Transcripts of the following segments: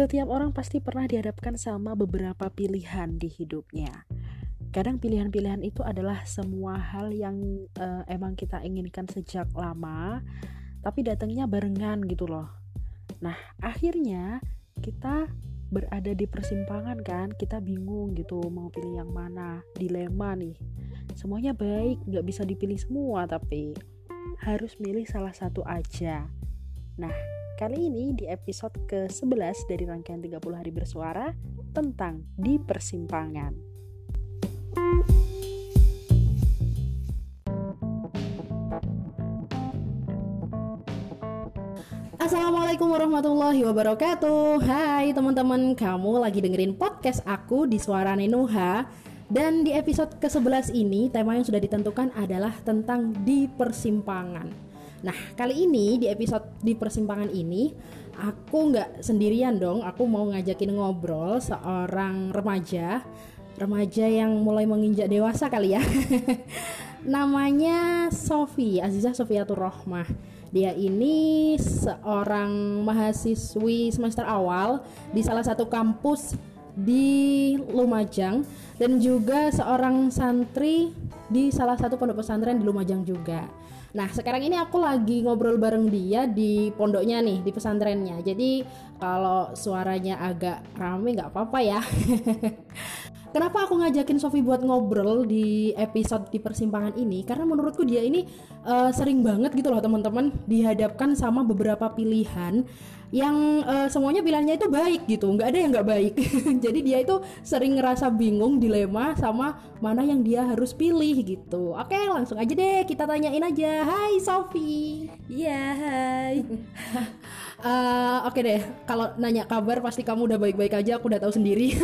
Setiap orang pasti pernah dihadapkan sama beberapa pilihan di hidupnya. Kadang pilihan-pilihan itu adalah semua hal yang uh, emang kita inginkan sejak lama, tapi datangnya barengan gitu loh. Nah, akhirnya kita berada di persimpangan kan, kita bingung gitu mau pilih yang mana, dilema nih. Semuanya baik, nggak bisa dipilih semua, tapi harus milih salah satu aja. Nah, Kali ini di episode ke-11 dari rangkaian 30 hari bersuara tentang di persimpangan. Assalamualaikum warahmatullahi wabarakatuh. Hai teman-teman, kamu lagi dengerin podcast aku di Suara Nenuha. Dan di episode ke-11 ini, tema yang sudah ditentukan adalah tentang di persimpangan Nah, kali ini di episode di persimpangan ini aku nggak sendirian dong. Aku mau ngajakin ngobrol seorang remaja, remaja yang mulai menginjak dewasa kali ya. Namanya Sofi, Azizah Sofiatur Rohmah. Dia ini seorang mahasiswi semester awal di salah satu kampus di Lumajang dan juga seorang santri di salah satu pondok pesantren di Lumajang juga. Nah sekarang ini aku lagi ngobrol bareng dia di pondoknya nih di pesantrennya. Jadi kalau suaranya agak rame nggak apa-apa ya. Kenapa aku ngajakin Sofi buat ngobrol di episode di persimpangan ini? Karena menurutku dia ini uh, sering banget gitu loh teman-teman dihadapkan sama beberapa pilihan yang uh, semuanya pilihannya itu baik gitu. Nggak ada yang nggak baik. Jadi dia itu sering ngerasa bingung dilema sama mana yang dia harus pilih gitu. Oke langsung aja deh kita tanyain aja. Hai Sofi iya hai uh, oke deh kalau nanya kabar pasti kamu udah baik-baik aja aku udah tahu sendiri.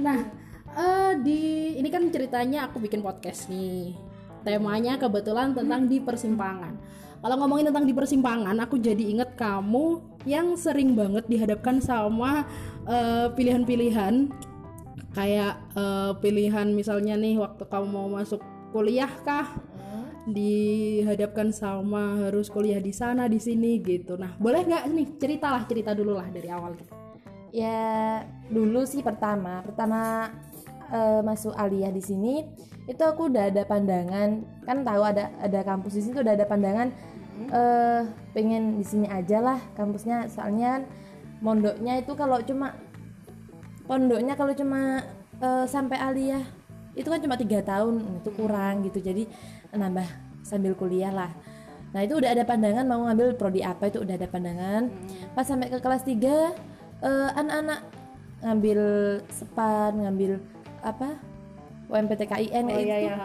Nah uh, di ini kan ceritanya aku bikin podcast nih. Temanya kebetulan tentang di persimpangan kalau ngomongin tentang di persimpangan, aku jadi inget kamu yang sering banget dihadapkan sama eh, pilihan-pilihan. Kayak uh, pilihan misalnya nih waktu kamu mau masuk kuliah kah dihadapkan sama harus kuliah di sana di sini gitu. Nah, boleh nggak nih ceritalah cerita dulu lah dari awal gitu. Ya dulu sih pertama pertama uh, masuk aliyah di sini itu aku udah ada pandangan kan tahu ada ada kampus di sini tuh udah ada pandangan uh, pengen di sini aja lah kampusnya soalnya mondoknya itu kalau cuma pondoknya kalau cuma uh, sampai aliyah itu kan cuma tiga tahun itu kurang gitu jadi nambah sambil kuliah lah nah itu udah ada pandangan mau ngambil prodi apa itu udah ada pandangan hmm. pas sampai ke kelas 3 uh, anak-anak ngambil sepan ngambil apa UMPTKIN oh, iya, iya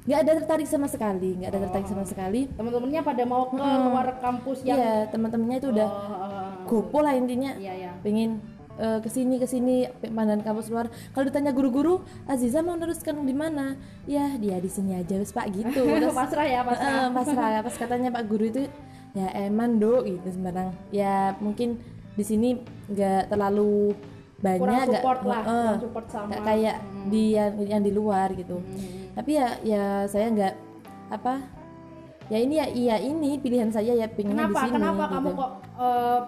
nggak ada tertarik sama sekali nggak ada oh. tertarik sama sekali teman-temannya pada mau ke hmm. luar kampus yang iya teman-temannya itu udah oh. gopo lah intinya iya, iya. pengen uh, ke sini ke sini pandan kampus luar. Kalau ditanya guru-guru Aziza mau neruskan di mana? Ya dia di sini aja wes pak gitu. Terus, pasrah ya. pasrah uh, pasrah pas katanya pak guru itu ya eman do gitu sembarang. Ya mungkin di sini nggak terlalu banyak kurang support gak, lah uh, support sama. gak kayak hmm. di yang yang di luar gitu. Hmm. tapi ya ya saya nggak apa ya ini ya iya ini pilihan saya ya pengen di sini kenapa gitu. kamu kok uh,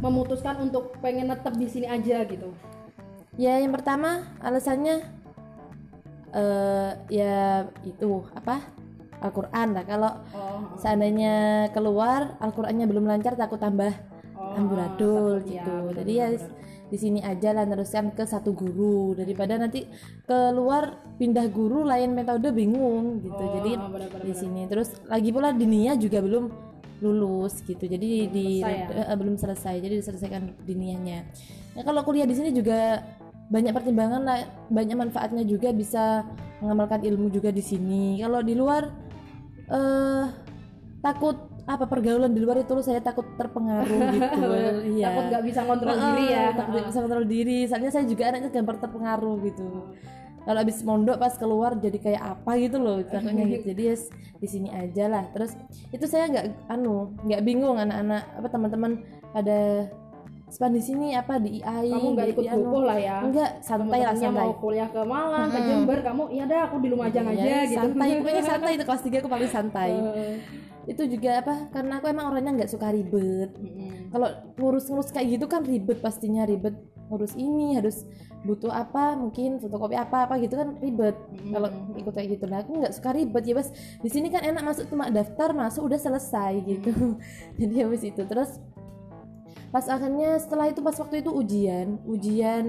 memutuskan untuk pengen tetap di sini aja gitu? Ya yang pertama alasannya uh, ya itu apa? Al-Quran lah. Kalau oh. seandainya keluar Al-Qurannya belum lancar takut tambah oh, amburadul iya, gitu. ya, jadi ya di sini aja lah teruskan ke satu guru. Daripada nanti keluar pindah guru lain metode bingung gitu. Oh, jadi bener, bener, di sini. Terus lagi pula dinia juga belum lulus gitu. Jadi belum di selesai, ya? uh, belum selesai. Jadi diselesaikan dinianya nah kalau kuliah di sini juga banyak pertimbangan lah. Banyak manfaatnya juga bisa mengamalkan ilmu juga di sini. Kalau di luar uh, takut apa pergaulan di luar itu saya takut terpengaruh gitu. Iya. Takut nggak bisa kontrol diri ya. takut nggak bisa kontrol diri. Soalnya saya juga anaknya gampang terpengaruh gitu kalau abis mondok pas keluar jadi kayak apa gitu loh takutnya gitu. Jadi ya di sini aja lah. Terus itu saya nggak anu nggak bingung anak-anak apa teman-teman pada Span di sini apa? Di IAI kamu nggak ikut buku lah ya. Enggak santai lah santai. mau kuliah ke Malang hmm. ke Jember kamu iya dah aku di Lumajang iya, aja gitu. santai pokoknya santai itu kelas 3 aku paling santai. Itu juga apa karena aku emang orangnya nggak suka ribet. Mm-mm. kalau ngurus-ngurus kayak gitu kan ribet pastinya ribet ngurus ini harus butuh apa mungkin fotokopi apa apa gitu kan ribet. Mm-mm. kalau ikut kayak gitu. Nah aku nggak suka ribet ya bos di sini kan enak masuk cuma daftar masuk udah selesai gitu. Jadi habis itu. Terus pas akhirnya setelah itu pas waktu itu ujian ujian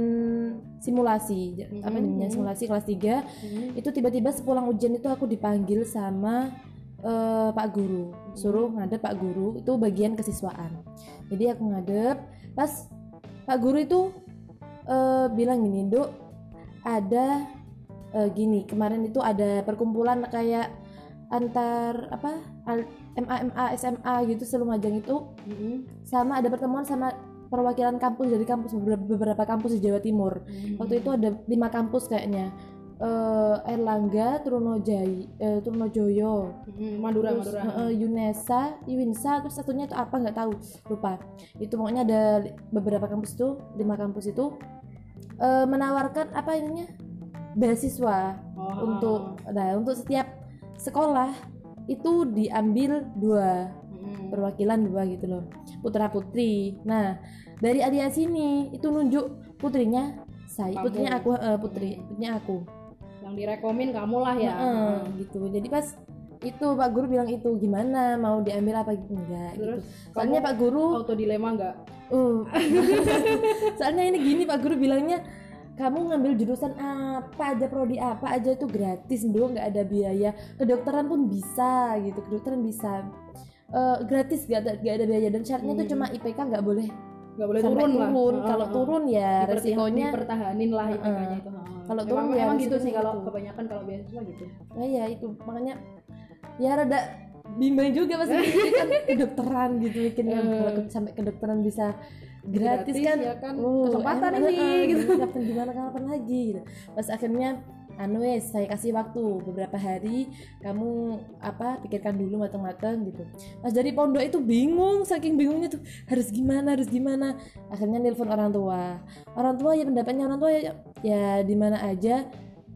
simulasi. J- apa namanya? Simulasi kelas 3 Mm-mm. itu tiba-tiba sepulang ujian itu aku dipanggil sama eh, Pak Guru. Suruh ngadep Pak Guru. Itu bagian kesiswaan. Jadi aku ngadep. Pas Pak Guru itu eh, bilang gini dok ada eh, gini kemarin itu ada perkumpulan kayak antar apa MA MA SMA gitu selumajang itu. Mm-mm. sama ada pertemuan sama perwakilan kampus dari kampus beberapa, beberapa kampus di Jawa Timur. Waktu itu ada lima kampus kayaknya eh Erlangga, Trunojai, eh, Trunojoyo, Mm-mm. Madura terus Madura eh, Yunesa, Iwinsa, terus satunya itu apa nggak tahu, lupa. Itu pokoknya ada beberapa kampus itu, lima kampus itu eh, menawarkan apa ininya beasiswa Oh. untuk, nah untuk setiap sekolah itu diambil dua Mm-mm. perwakilan dua gitu loh putra putri nah dari Adia sini itu nunjuk putrinya saya putrinya aku putri putrinya aku yang direkomin kamu lah ya. Heeh, gitu. Jadi pas itu Pak Guru bilang itu gimana? Mau diambil apa? Enggak Terus gitu soalnya Pak Guru auto dilema nggak uh, soalnya ini gini Pak Guru bilangnya kamu ngambil jurusan apa aja prodi apa aja itu gratis dong nggak ada biaya. Kedokteran pun bisa gitu. Kedokteran bisa. Eh, gratis gak ada gak ada biaya. Dan syaratnya itu Hmm. cuma IPK nggak boleh nggak boleh sampai turun turun. Kalau turun ya resikonya dipertahanin lah. IPK-nya itu Kalau Emang- turun ya emang gitu sih kalau itu. kebanyakan kalau beasiswa gitu nah ya itu makanya ya rada bimbang juga pasti mikir kan kedokteran gitu mikirnya Eh. kalau ke- sampai kedokteran bisa gratis, Gratis, kan ya kan. oh, Kesempatan ini, heeh, gitu. kapan gimana kapan lagi gitu pas akhirnya anu saya kasih waktu beberapa hari kamu apa pikirkan dulu matang-matang gitu pas dari pondok itu bingung saking bingungnya tuh harus gimana harus gimana akhirnya nelpon orang tua orang tua ya pendapatnya orang tua ya, ya di mana aja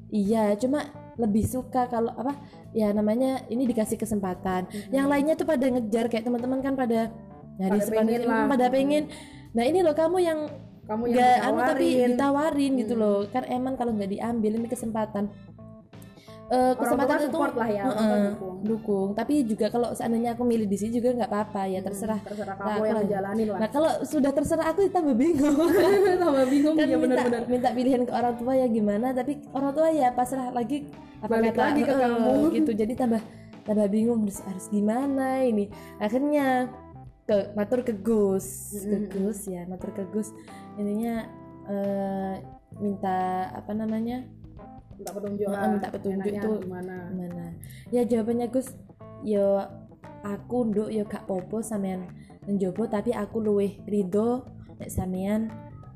iya cuma lebih suka kalau apa ya namanya ini dikasih kesempatan yang lainnya tuh pada ngejar kayak teman-teman kan pada nyari Pada pengen lah. pada pengen nah ini loh kamu yang kamu yang nggak anu tapi ditawarin. ditawarin gitu Hmm. loh kan emang kalau nggak diambil ini kesempatan Eh, Orang kesempatan itu lah ya Heeh, dukung. dukung. Tapi juga kalau seandainya aku milih di sini juga nggak apa-apa ya terserah Hmm, terserah. Nah, kamu aku yang lah. ngejalanin lah. Nah kalau sudah terserah aku tambah bingung. Tambah bingung kan ya minta benar-benar. minta pilihan ke orang tua ya gimana tapi orang tua ya pasrah lagi apa Balik kata? lagi ke "Heeh," kamu. gitu. Jadi tambah tambah bingung harus harus gimana ini. Akhirnya ke matur ke Gus. Ke Mm-mm. Gus ya matur ke Gus. Ininya eh, minta apa namanya minta petunjuk. Lah minta petunjuk itu gimana? gimana? Ya jawabannya Gus yo aku nduk yo gak popo sampean njobo tapi aku luwih rido nek sampean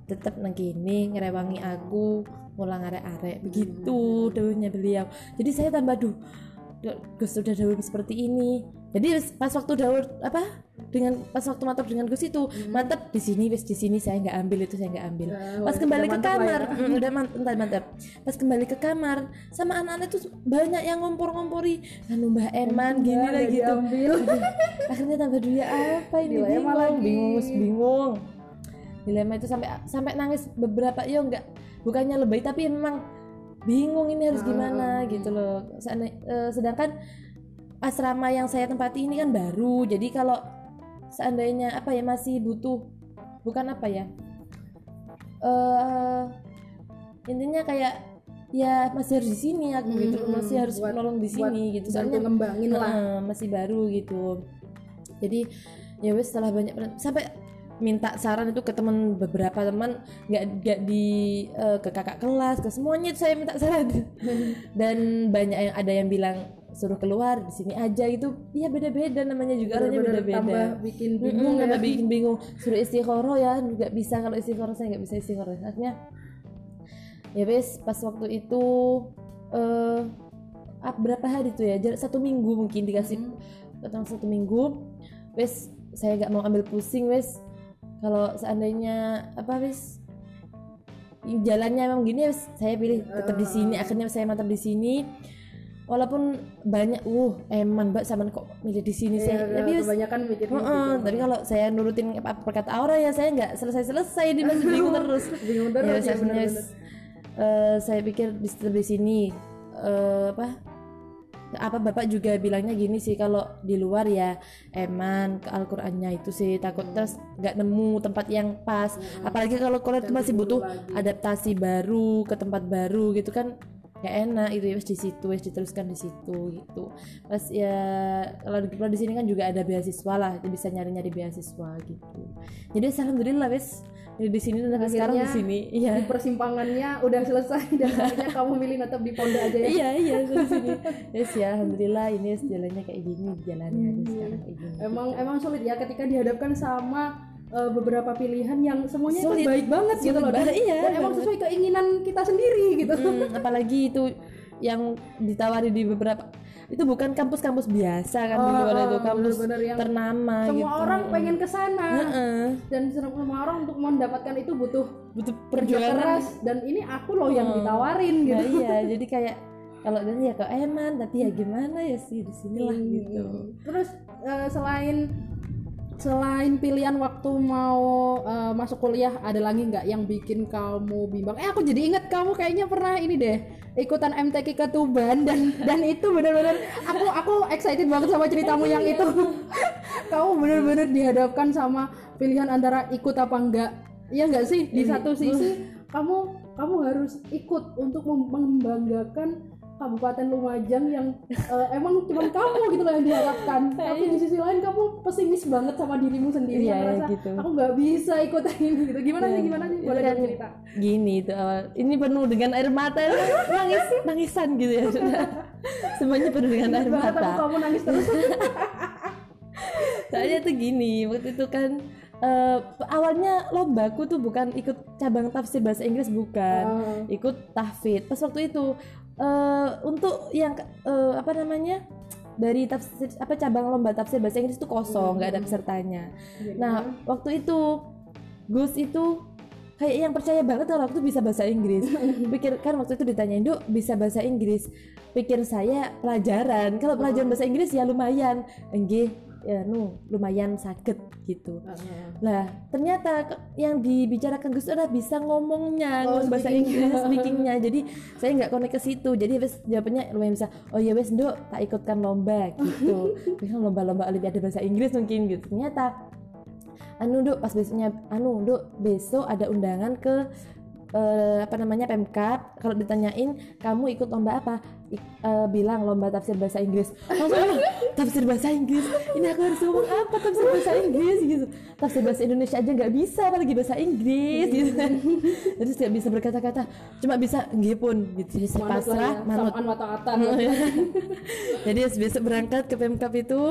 tetep nang kene ngerewangi aku mulang arek-arek. Begitu dawuhnya beliau. Jadi saya tambah duh duh, Gus sudah dawuh seperti ini jadi pas waktu dawuh apa dengan pas waktu mantap dengan Gus itu mantap di sini wis di sini saya nggak ambil itu saya nggak ambil. Ya, pas kembali ke lah kamar ya. mm, udah mantap mantap, pas kembali ke kamar sama anak-anak tuh banyak yang ngompor-ngompori anu Mbak Eman gini nggak gitu. akhirnya tambah dulu ya apa ini Dilema bingung lagi. bingung bingung dilema itu sampai sampai nangis beberapa yo enggak bukannya lebay tapi memang bingung ini harus Ah, gimana ah, gitu loh. Seandai- eh, sedangkan asrama yang saya tempati ini kan baru. Jadi kalau seandainya apa ya masih butuh bukan apa ya eh intinya kayak ya masih harus di sini aku Hmm, gitu hmm, masih harus buat- menolong di sini gitu. soalnya ngembangin lah. Heeh, masih baru gitu. Jadi ya wes setelah banyak sampai minta saran itu ke teman beberapa teman nggak nggak di eh, ke kakak kelas ke semuanya itu saya minta saran. Dan banyak yang ada yang bilang suruh keluar di sini aja gitu. Iya beda-beda namanya juga orangnya beda-beda. tambah bikin bingung bingung ya. tambah bikin bingung. Suruh istikharah ya nggak bisa. Kalau istikharah saya nggak bisa istikharah akhirnya ya wes pas waktu itu eh ah, berapa hari tuh ya? Jarak satu minggu mungkin dikasih. Datang satu minggu wes saya nggak mau ambil pusing wes. Kalau seandainya apa wes jalannya emang gini wes saya pilih tetap di sini. Akhirnya saya mantap di sini walaupun banyak uh eman mbak sama kok milih di sini Iya, saya tapi kebanyakan mikir gitu. Heeh, tapi kalau saya nurutin apa perkata Aura ya saya nggak selesai-selesai dia masih bingung terus. Bingung terus, ya, ya, saya punya bener-bener. eh, saya pikir di di sini eh, apa apa bapak juga bilangnya gini sih kalau di luar ya eman ke Al-Qur'annya itu sih takut terus nggak nemu tempat yang pas apalagi kalau itu masih butuh adaptasi baru ke tempat baru gitu kan nggak enak itu ya wes di situ wes diteruskan di situ gitu. Pas ya kalau di, kalau di sini kan juga ada beasiswa lah jadi bisa nyari nyari beasiswa gitu. Jadi alhamdulillah wes jadi di sini dan sekarang di sini iya. Di persimpangannya udah selesai dan akhirnya kamu milih tetap di pondok aja ya. iya iya di sini. Yes ya alhamdulillah ini jalannya kayak gini jalannya aja sekarang kayak gini Emang emang sulit ya ketika dihadapkan sama eh, beberapa pilihan yang semuanya itu Sulit. baik banget gitu Sulit loh. Dan, iya, dan emang sesuai keinginan kita sendiri gitu. Hmm, apalagi itu yang ditawari di beberapa itu bukan kampus-kampus biasa kan di luar itu kampus bener-bener yang ternama Semua gitu orang pengen ke sana. Heeh. Dan semua orang untuk mendapatkan itu butuh butuh perjuangan keras dan ini aku loh yang ditawarin gitu. Nah, iya jadi kayak kalau dan ya ke eman tapi ya gimana ya sih di sinilah gitu Terus eh, selain selain pilihan waktu mau eh, masuk kuliah ada lagi nggak yang bikin kamu bimbang? Eh aku jadi ingat kamu kayaknya pernah ini deh ikutan MTQ ke Tuban dan dan itu benar-benar aku aku excited banget sama ceritamu yang itu. kamu benar-benar dihadapkan sama pilihan antara ikut apa enggak. Iya enggak sih? Di satu sisi kamu kamu harus ikut untuk mem- membanggakan Kabupaten Lumajang yang eh, emang cuma kamu gitu loh yang diharapkan. Tapi di sisi lain kamu pesimis banget sama dirimu sendiri. Iya, yang merasa gitu. aku nggak bisa ikut ini gitu. Gimana sih gimana sih? Boleh kan cerita. Gini itu awal ini penuh dengan air mata. Nangis nangisan gitu ya semuanya penuh dengan air mata. kamu nangis terus. Soalnya tuh gini waktu itu kan eh, awalnya lombaku tuh bukan ikut cabang tafsir bahasa Inggris bukan. Ikut tahfidz. Pas waktu itu eh, untuk yang eh, apa namanya? Dari tafsir apa cabang lomba tafsir bahasa Inggris itu kosong nggak ada pesertanya. Nah waktu itu Gus itu kayak yang percaya banget kalau aku tuh bisa bahasa Inggris. Pikir kan waktu itu ditanyain dok bisa bahasa Inggris? Pikir saya pelajaran. Kalau pelajaran bahasa Inggris ya lumayan. Enggih ya nu lumayan sakit gitu. Lah ternyata ke- yang dibicarakan Gus adalah bisa ngomongnya ngomong bahasa Inggris speakingnya. Jadi saya nggak connect ke situ. Jadi wes jawabannya lumayan bisa oh ya wes dok tak ikutkan lomba gitu. Bilang lomba-lomba olimpiade bahasa Inggris mungkin gitu. Ternyata anu dok pas besoknya anu dok besok ada undangan ke eh, apa namanya Pemkap kalau ditanyain kamu ikut lomba apa? Ik- eh, bilang lomba tafsir bahasa Inggris. Langsung tafsir bahasa Inggris? Ini aku harus ngomong apa tafsir bahasa Inggris? Gitu. Tafsir bahasa Indonesia aja nggak bisa apalagi bahasa Inggris gitu. Jadi tidak bisa berkata-kata. Cuma bisa nggih pun. Gitu. Jadi pasrah ya manut. jadi besok berangkat ke Pemkap itu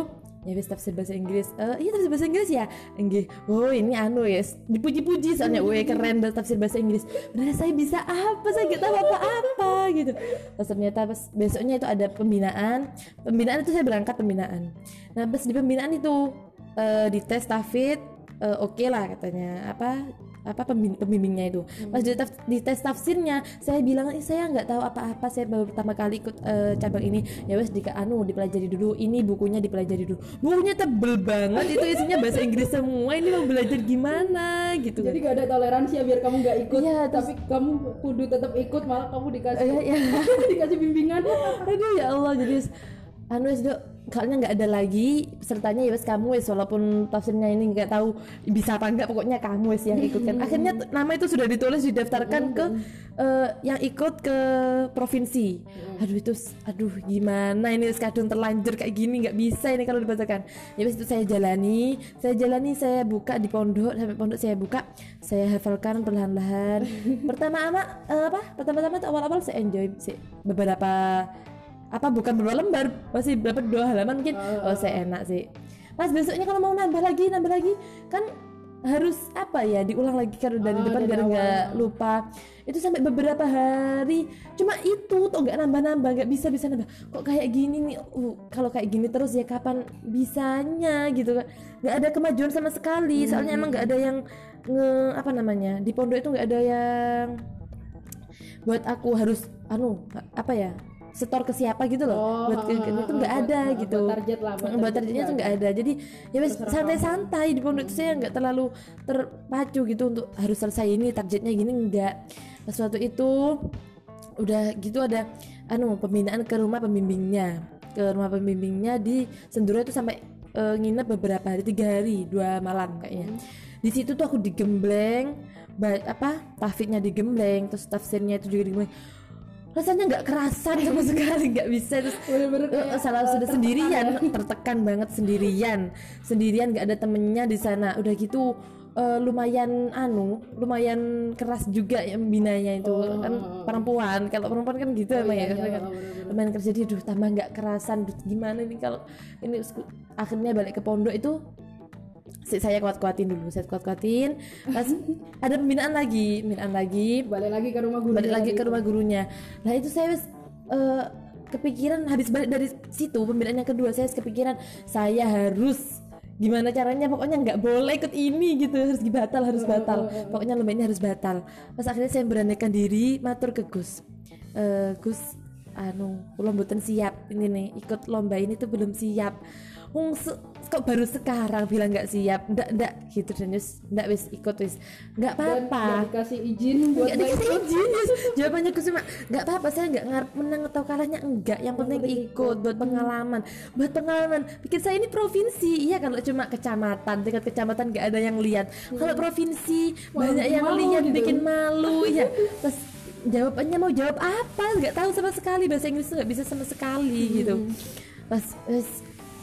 ya wis tafsir bahasa Inggris. Eh iya tafsir bahasa Inggris ya? Enggih oh ini anu ya dipuji-puji soalnya. Weh keren banget tafsir bahasa Inggris. Benar saya bisa apa? Saya nggak tahu apa-apa gitu. Terus ternyata pas besoknya itu ada pembinaan. Pembinaan itu saya berangkat pembinaan. Nah pas di pembinaan itu eh, di tes tafid eh, oke lah katanya. Apa apa pembim- pembimbingnya itu. Pas di, taf- di tes tafsirnya saya bilang "Ih, saya nggak tahu apa-apa saya baru pertama kali ikut eh, cabang ini. Ya wes di anu dipelajari dulu. Ini bukunya dipelajari dulu. Bukunya tebel banget itu isinya bahasa Inggris semua. Ini mau belajar gimana? Gitu jadi kan. gak ada toleransi ya biar kamu nggak ikut Iya, terus- tapi kamu kudu tetap ikut malah kamu dikasih Eh, ya. dikasih bimbingan. Aduh ya Allah. Jadi anu wes dok kayaknya nggak ada lagi pesertanya ya wes kamu wes walaupun tafsirnya ini nggak tahu bisa apa enggak pokoknya kamu wes yang ikutkan. Akhirnya t- nama itu sudah ditulis didaftarkan ke eh, yang ikut ke provinsi. Aduh itu aduh gimana ini wes kadung terlanjur kayak gini nggak bisa ini kalau dibacakan. Ya wes itu saya jalani saya jalani saya buka di pondok sampai pondok saya buka saya hafalkan perlahan-lahan. Pertama ama eh, apa? Pertama-tama awal-awal saya enjoy sih. Beberapa apa bukan beberapa lembar? Masih berapa dua halaman mungkin? Oh saya enak sih. Pas besoknya kalau mau nambah lagi nambah lagi kan harus apa ya diulang lagi kalau dari Oh, depan dari biar nggak lupa. Itu sampai beberapa hari. Cuma itu tuh nggak nambah-nambah nggak bisa bisa nambah. Kok kayak gini nih? Uh, kalau kayak gini terus ya kapan bisanya gitu kan? Nggak ada kemajuan sama sekali. Soalnya emang nggak ada yang nge apa namanya di pondok itu nggak ada yang buat aku harus anu apa ya setor ke siapa gitu loh. Oh, buat ke, itu nggak ada buat- gitu. buat target lah, buat buat, target targetnya nggak tuh nggak ada. Jadi ya wes santai-santai di pondok itu saya nggak terlalu terpacu gitu untuk harus selesai ini targetnya gini enggak pas waktu itu udah gitu ada anu pembinaan ke rumah pembimbingnya. Ke rumah pembimbingnya di Senduro itu sampai eh, nginep beberapa hari tiga hari dua malam kayaknya. Di situ tuh aku digembleng ba- apa tahfidnya digembleng terus tafsirnya itu juga digembleng rasanya nggak kerasan sama sekali nggak bisa. Terus Bener-bener eh, salah eh, sudah tertekan sendirian tertekan banget sendirian. Sendirian nggak ada temennya di sana. Udah gitu eh, lumayan anu lumayan keras juga ya binanya itu. Kan perempuan kalau perempuan kan gitu emang ya. iya, kan iya, bener-bener. lumayan keras jadi duh tambah nggak kerasan. Duh, gimana nih kalau ini? Akhirnya balik ke pondok itu saya kuat-kuatin dulu saya kuat-kuatin. Pas ada pembinaan lagi pembinaan lagi. Balik lagi ke rumah guru balik lagi ke rumah gurunya. Nah itu saya eh, kepikiran habis balik dari situ pembinaan yang kedua saya kepikiran saya harus gimana caranya? Pokoknya nggak boleh ikut ini gitu. Harus batal harus batal. pokoknya lomba ini harus batal. Pas akhirnya saya beranikan diri matur ke Gus. Eh, Gus anu mboten siap. Ini nih ikut lomba ini tuh belum siap Wong kok baru sekarang bilang nggak siap? Ndak ndak. Gitu dan wis ndak wis ikut wis. Nggak apa-apa nggak dikasih izin buat Gak dikasih izin yes. Jawabannya gue cuma Gak apa-apa saya gak ngarep menang atau kalahnya Enggak Yang penting ikut Buat pengalaman. Buat pengalaman. Bikin saya ini provinsi. Iya kalau cuma kecamatan Tingkat kecamatan gak ada yang lihat. Kalau provinsi Banyak yang lihat gitu. Bikin malu Iya. Terus jawabannya mau jawab apa? Gak tahu sama sekali. Bahasa Inggris tuh gak bisa sama sekali gitu. Pas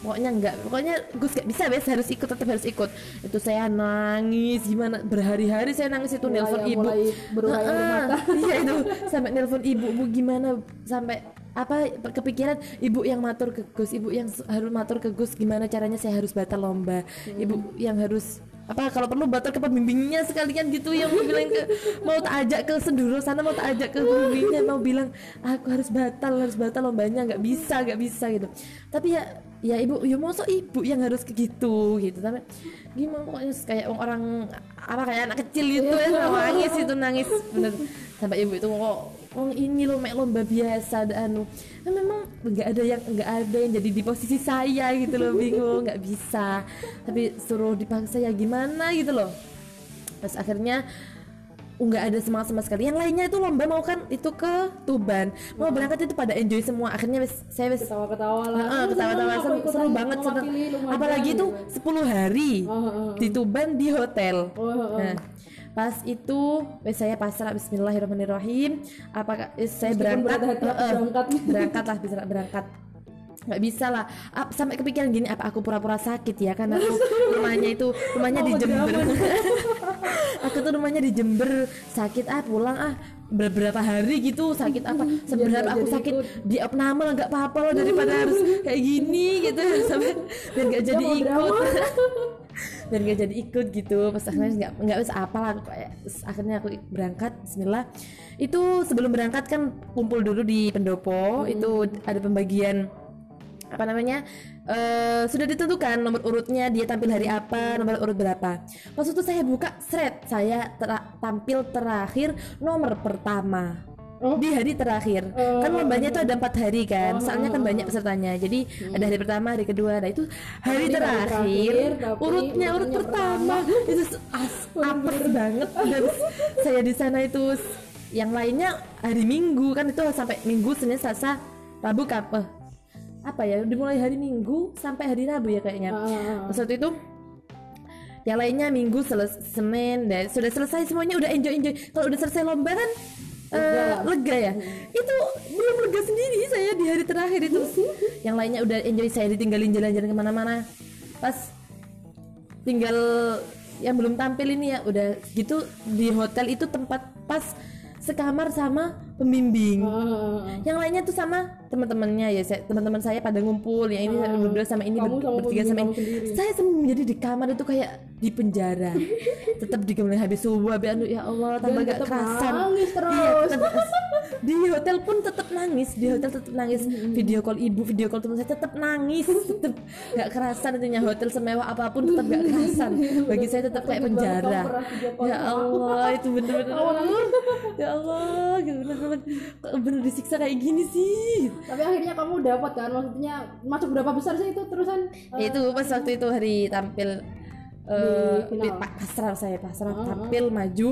pokoknya enggak pokoknya Gus gak bisa wes harus ikut tetap harus ikut. Itu saya nangis. Gimana? Berhari-hari saya nangis itu nelpon ibu. mulai mata. iya itu. Sampai nelpon ibu bu gimana? Sampai apa kepikiran? Ibu yang matur ke Gus ibu yang harus matur ke Gus. Gimana caranya saya harus batal lomba? Ibu yang harus apa kalau perlu batal ke pembimbingnya sekalian gitu yang mau bilang ke mau tak ajak ke senduro sana mau tak ajak ke pembimbingnya mau bilang aku harus batal harus batal lombanya nggak bisa nggak bisa gitu. Tapi ya ya ibu ya masa ibu yang harus ke gitu gitu. Tapi gimana pokoknya kayak orang apa kayak anak kecil gitu ya nangis itu nangis bener. Sampai ibu itu kok oh ini lo mek lomba biasa anu. Kan memang nggak ada yang nggak ada yang jadi di posisi saya gitu loh bingung nggak bisa. Tapi suruh dipaksa ya gimana gitu loh pas akhirnya nggak ada semangat sama sekali. Yang lainnya itu lomba mau kan itu ke Tuban. Mau berangkat itu pada enjoy semua. Akhirnya wes saya wes ketawa-ketawa lah. Heeh, ketawa-tawa Aku seru, seru banget apalagi itu gitu. 10 hari Oh, oh, oh. di Tuban di hotel. Oh, oh, oh. nah pas itu saya pasrah Bismillahirrahmanirrahim. Apakah eh, saya Meskipun berangkat hati Heeh, berangkat. berangkat lah bisa berangkat. Nggak bisa lah. Ap- sampai kepikiran gini apa aku pura-pura sakit ya? Karena aku rumahnya itu rumahnya di Oh, Jember. drama. aku tuh rumahnya di Jember. Sakit ah pulang ah beberapa hari gitu sakit apa? Seberapa nggak aku sakit ikut. di opname nggak apa-apa loh daripada harus kayak gini gitu. Sampai biar nggak jadi ikut. Biar nggak jadi ikut gitu. Pas akhirnya nggak nggak bisa apa lah akhirnya aku berangkat Bismillah. Itu sebelum berangkat kan kumpul dulu di pendopo. Itu ada pembagian apa namanya eh, sudah ditentukan nomor urutnya dia tampil hari apa nomor urut berapa. Pas itu saya buka thread saya tera- tampil terakhir nomor pertama Oh. di hari terakhir. Kan lombanya itu ada empat hari kan soalnya kan banyak pesertanya. Jadi ada hari pertama hari kedua nah itu hari, Hari terakhir, terakhir, urutnya urut urutannya pertama. itu as, apes banget. Dan saya di sana itu yang lainnya hari minggu. Kan itu sampai minggu senin selasa rabu kap eh, apa ya dimulai hari minggu sampai hari rabu ya kayaknya. Ah. waktu itu yang lainnya minggu seles senin dan sudah selesai semuanya udah enjoy enjoy kalau udah selesai lomba kan eh, lega ya? Itu belum lega sendiri saya di hari terakhir itu. Yang lainnya udah enjoy saya ditinggalin jalan-jalan ke mana-mana. Pas tinggal yang belum tampil ini ya udah gitu di hotel itu tempat pas sekamar sama pembimbing. Yang lainnya tuh sama teman-temannya ya teman-teman saya pada ngumpul yang ini berdua sama ini Kamu sama bertiga sama ini. saya sendiri jadi di kamar itu kayak di penjara. Tetap digembleng habis subuh habis anu ya Allah tambah gak kerasan. nangis terus. Iya, tetap- di hotel pun tetap nangis di hotel tetap nangis. Video call ibu video call teman saya tetap nangis. Tetap nggak kerasan intinya hotel semewah apa pun tetap nggak kerasan. Bagi saya tetap kayak penjara. ya Allah itu bener-bener. Ya Allah gitu bener disiksa kayak gini sih? Tapi akhirnya kamu dapat kan? Maksudnya masuk berapa besar sih itu terusan? Ya, itu pas waktu itu hari tampil eh final. di pa- pasrah saya pasrah tampil maju.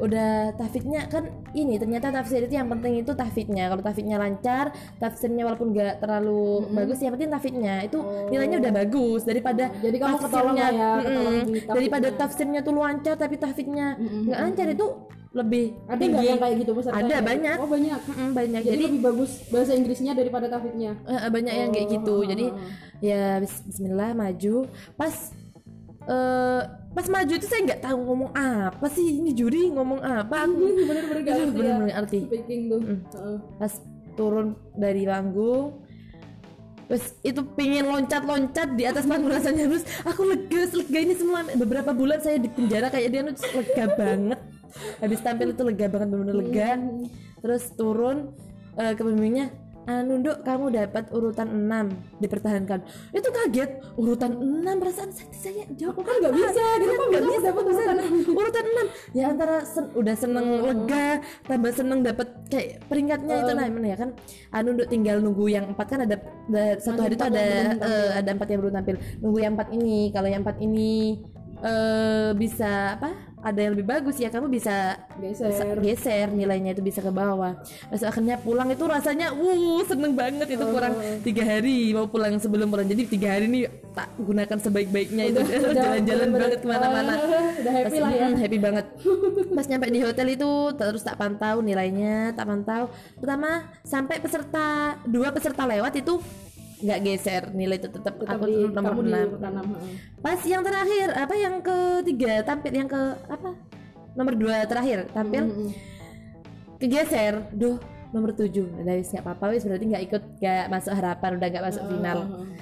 Udah tafidnya kan ini ternyata tafsir itu yang penting itu tafidnya. Kalau tafidnya lancar tafsirnya walaupun nggak terlalu bagus yang penting tafidnya. Itu nilainya udah bagus. Daripada Jadi kamu lah ya, tafidnya. daripada tafsirnya tuh lancar tapi tafidnya nggak lancar itu lebih Ada nggak yang kayak gitu peserta? Ada, banyak. Oh banyak. Mm-mm, banyak Jadi, jadi lebih bagus bahasa Inggrisnya daripada tafidnya. Eh, eh, banyak yang kayak gitu jadi ya bis- Bismillah maju pas eh pas maju itu saya nggak tahu ngomong apa sih ini juri ngomong apa aku Bener-bener gak ngerti ya. bener-bener nggak ngerti Speaking tuh. Heeh. pas turun dari panggung terus itu pingin loncat-loncat di atas panggung rasanya terus aku lega lega ini semua beberapa bulan saya di penjara kayak dia terus lega banget habis tampil itu lega banget bener-bener lega. Terus turun eh, ke pembimbingnya anu Nduk, kamu dapat urutan 6 dipertahankan. Itu kaget. Urutan 6 perasaan saya, saya jawab Aku kan nggak bisa, kenapa nggak kamu bisa dapat urutan urutan urutan 6 ya antara sen- udah seneng lega tambah seneng dapat kayak peringkatnya itu. Nah mana ya kan? Anu Nduk, tinggal nunggu yang empat. Kan ada, ada satu hari itu ada eh, ada empat yang belum tampil. Nunggu yang empat ini. Kalau yang empat ini eh bisa apa ada yang lebih bagus ya kamu bisa Geser. geser nilainya itu bisa ke bawah. Terus akhirnya pulang itu rasanya wuh seneng banget itu kurang tiga hari mau pulang sebelum pulang. Jadi tiga hari ini tak gunakan sebaik-baiknya itu. Jalan-jalan banget ke mana-mana. Udah happy Pas- lah ya. mm, happy banget. Pas nyampe di hotel itu terus tak pantau nilainya tak pantau. Pertama sampai peserta dua peserta lewat itu nggak geser nilai itu tetap Tetap aku di nomor enam. pas yang terakhir apa yang ketiga? Tampil yang ke apa? Nomor dua terakhir tampil. Kegeser. Duh nomor tujuh udah wis nggak apa-apa wis berarti nggak ikut nggak masuk harapan udah nggak masuk final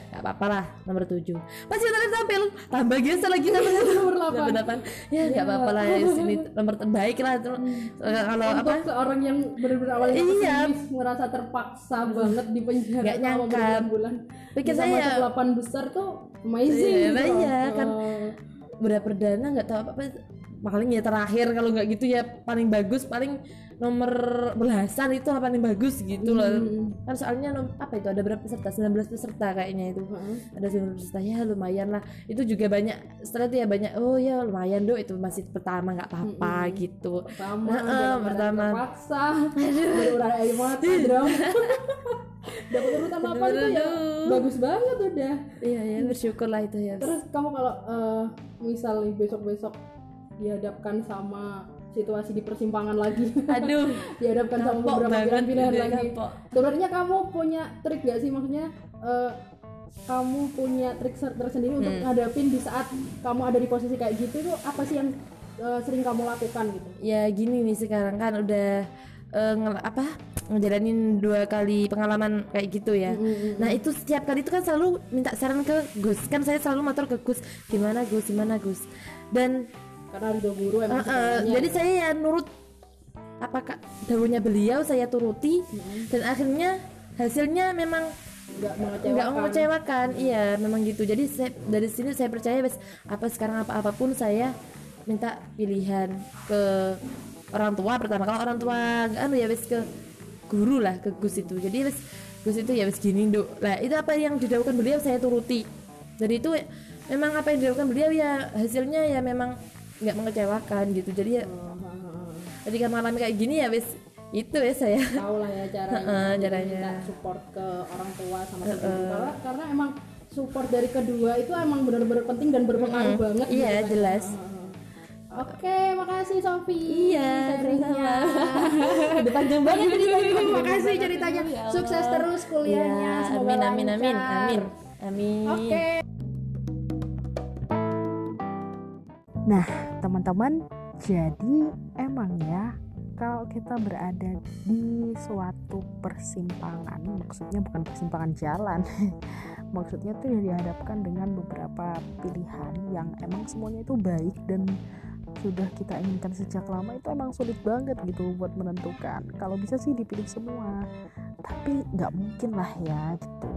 nggak apa-apa lah nomor tujuh pas yang terakhir tampil tambah geser lagi tambah geser Nomor delapan. nomor delapan ya nggak apa-apa lah ya sini nomor terbaik lah Terus, eh, kalau apa seorang yang benar-benar awalnya Iya. merasa terpaksa banget di penjara Nggak nyangka. berbulan-bulan. Pikir saya- masuk delapan besar tuh amazing. Iya, gitu. iya, kan. Berat perdana nggak tahu apa apa paling ya terakhir kalau nggak gitu ya paling bagus paling nomor belasan itu lah paling bagus gitu loh. Kan soalnya apa itu ada berapa peserta? 19 peserta kayaknya itu. Ada 19 peserta ya lumayan lah. Itu juga banyak setelah itu ya banyak oh ya lumayan do itu masih pertama nggak apa-apa gitu. Pertama Heeh, dalam pertama. terpaksa. Berurai air mata dapat urutan apa itu ya? bagus banget udah iya ya bersyukur lah itu ya. Terus kamu kalau eh, misal nih besok-besok dihadapkan sama situasi di persimpangan lagi aduh dihadapkan sama beberapa pilihan-pilihan lagi sebenarnya kamu punya trik gak sih maksudnya eh, kamu punya trik tersendiri untuk Hmm. ngadapin di saat kamu ada di posisi kayak gitu tuh apa sih yang eh, sering kamu lakukan gitu ya gini nih sekarang kan udah eh, ngel- apa ngejalanin dua kali pengalaman kayak gitu ya. Nah itu setiap kali itu kan selalu minta saran ke Gus. Kan saya selalu motor ke Gus. Gimana Gus? Gimana Gus? Dan karena ridho guru emang eh, sebenarnya. jadi saya ya nurut apakah daunnya beliau saya turuti dan akhirnya hasilnya memang nggak mengecewakan. nggak mengecewakan. Iya memang gitu. Jadi saya, dari sini saya percaya bes apa sekarang apa apa pun saya minta pilihan ke orang tua pertama. Kalau orang tua nggak anu ya bes ke guru lah ke Gus itu. Jadi bes Gus itu ya bes gini dok lah itu apa yang dilakukan beliau saya turuti. Dari itu memang apa yang dilakukan beliau ya hasilnya ya memang nggak mengecewakan gitu jadi ya ketika mengalami kayak gini ya bes itu ya saya tahu lah ya caranya Jadi caranya. minta support ke orang tua sama ke guru karena, karena emang support dari kedua itu emang benar-benar penting dan berpengaruh banget gitu iya kan. jelas Oke, makasih Sofi. Iya, sharingnya. udah panjang banget ceritanya makasih ceritanya. Sukses terus kuliahnya. Iya, Semoga amin amin amin amin amin Oke. Nah, teman-teman, jadi emang ya kalau kita berada di suatu persimpangan, maksudnya bukan persimpangan jalan, maksudnya tuh dihadapkan dengan beberapa pilihan yang emang semuanya itu baik dan sudah kita inginkan sejak lama itu emang sulit banget gitu buat menentukan. Kalau bisa sih dipilih semua tapi nggak mungkin lah ya gitu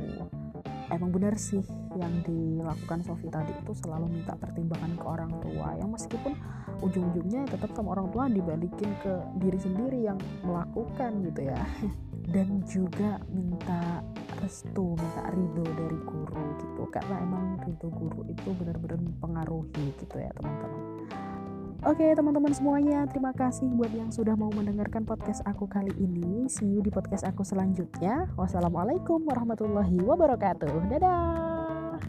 emang benar sih yang dilakukan Sofi tadi itu selalu minta pertimbangan ke orang tua yang meskipun ujung-ujungnya tetap sama orang tua dibalikin ke diri sendiri yang melakukan gitu ya. Dan juga minta restu minta ridho dari guru gitu. Karena emang ridho guru itu benar-benar mempengaruhi gitu ya teman-teman Oke teman-teman semuanya terima kasih buat yang sudah mau mendengarkan podcast aku kali ini. See you di podcast aku selanjutnya. Wassalamualaikum warahmatullahi wabarakatuh. Dadah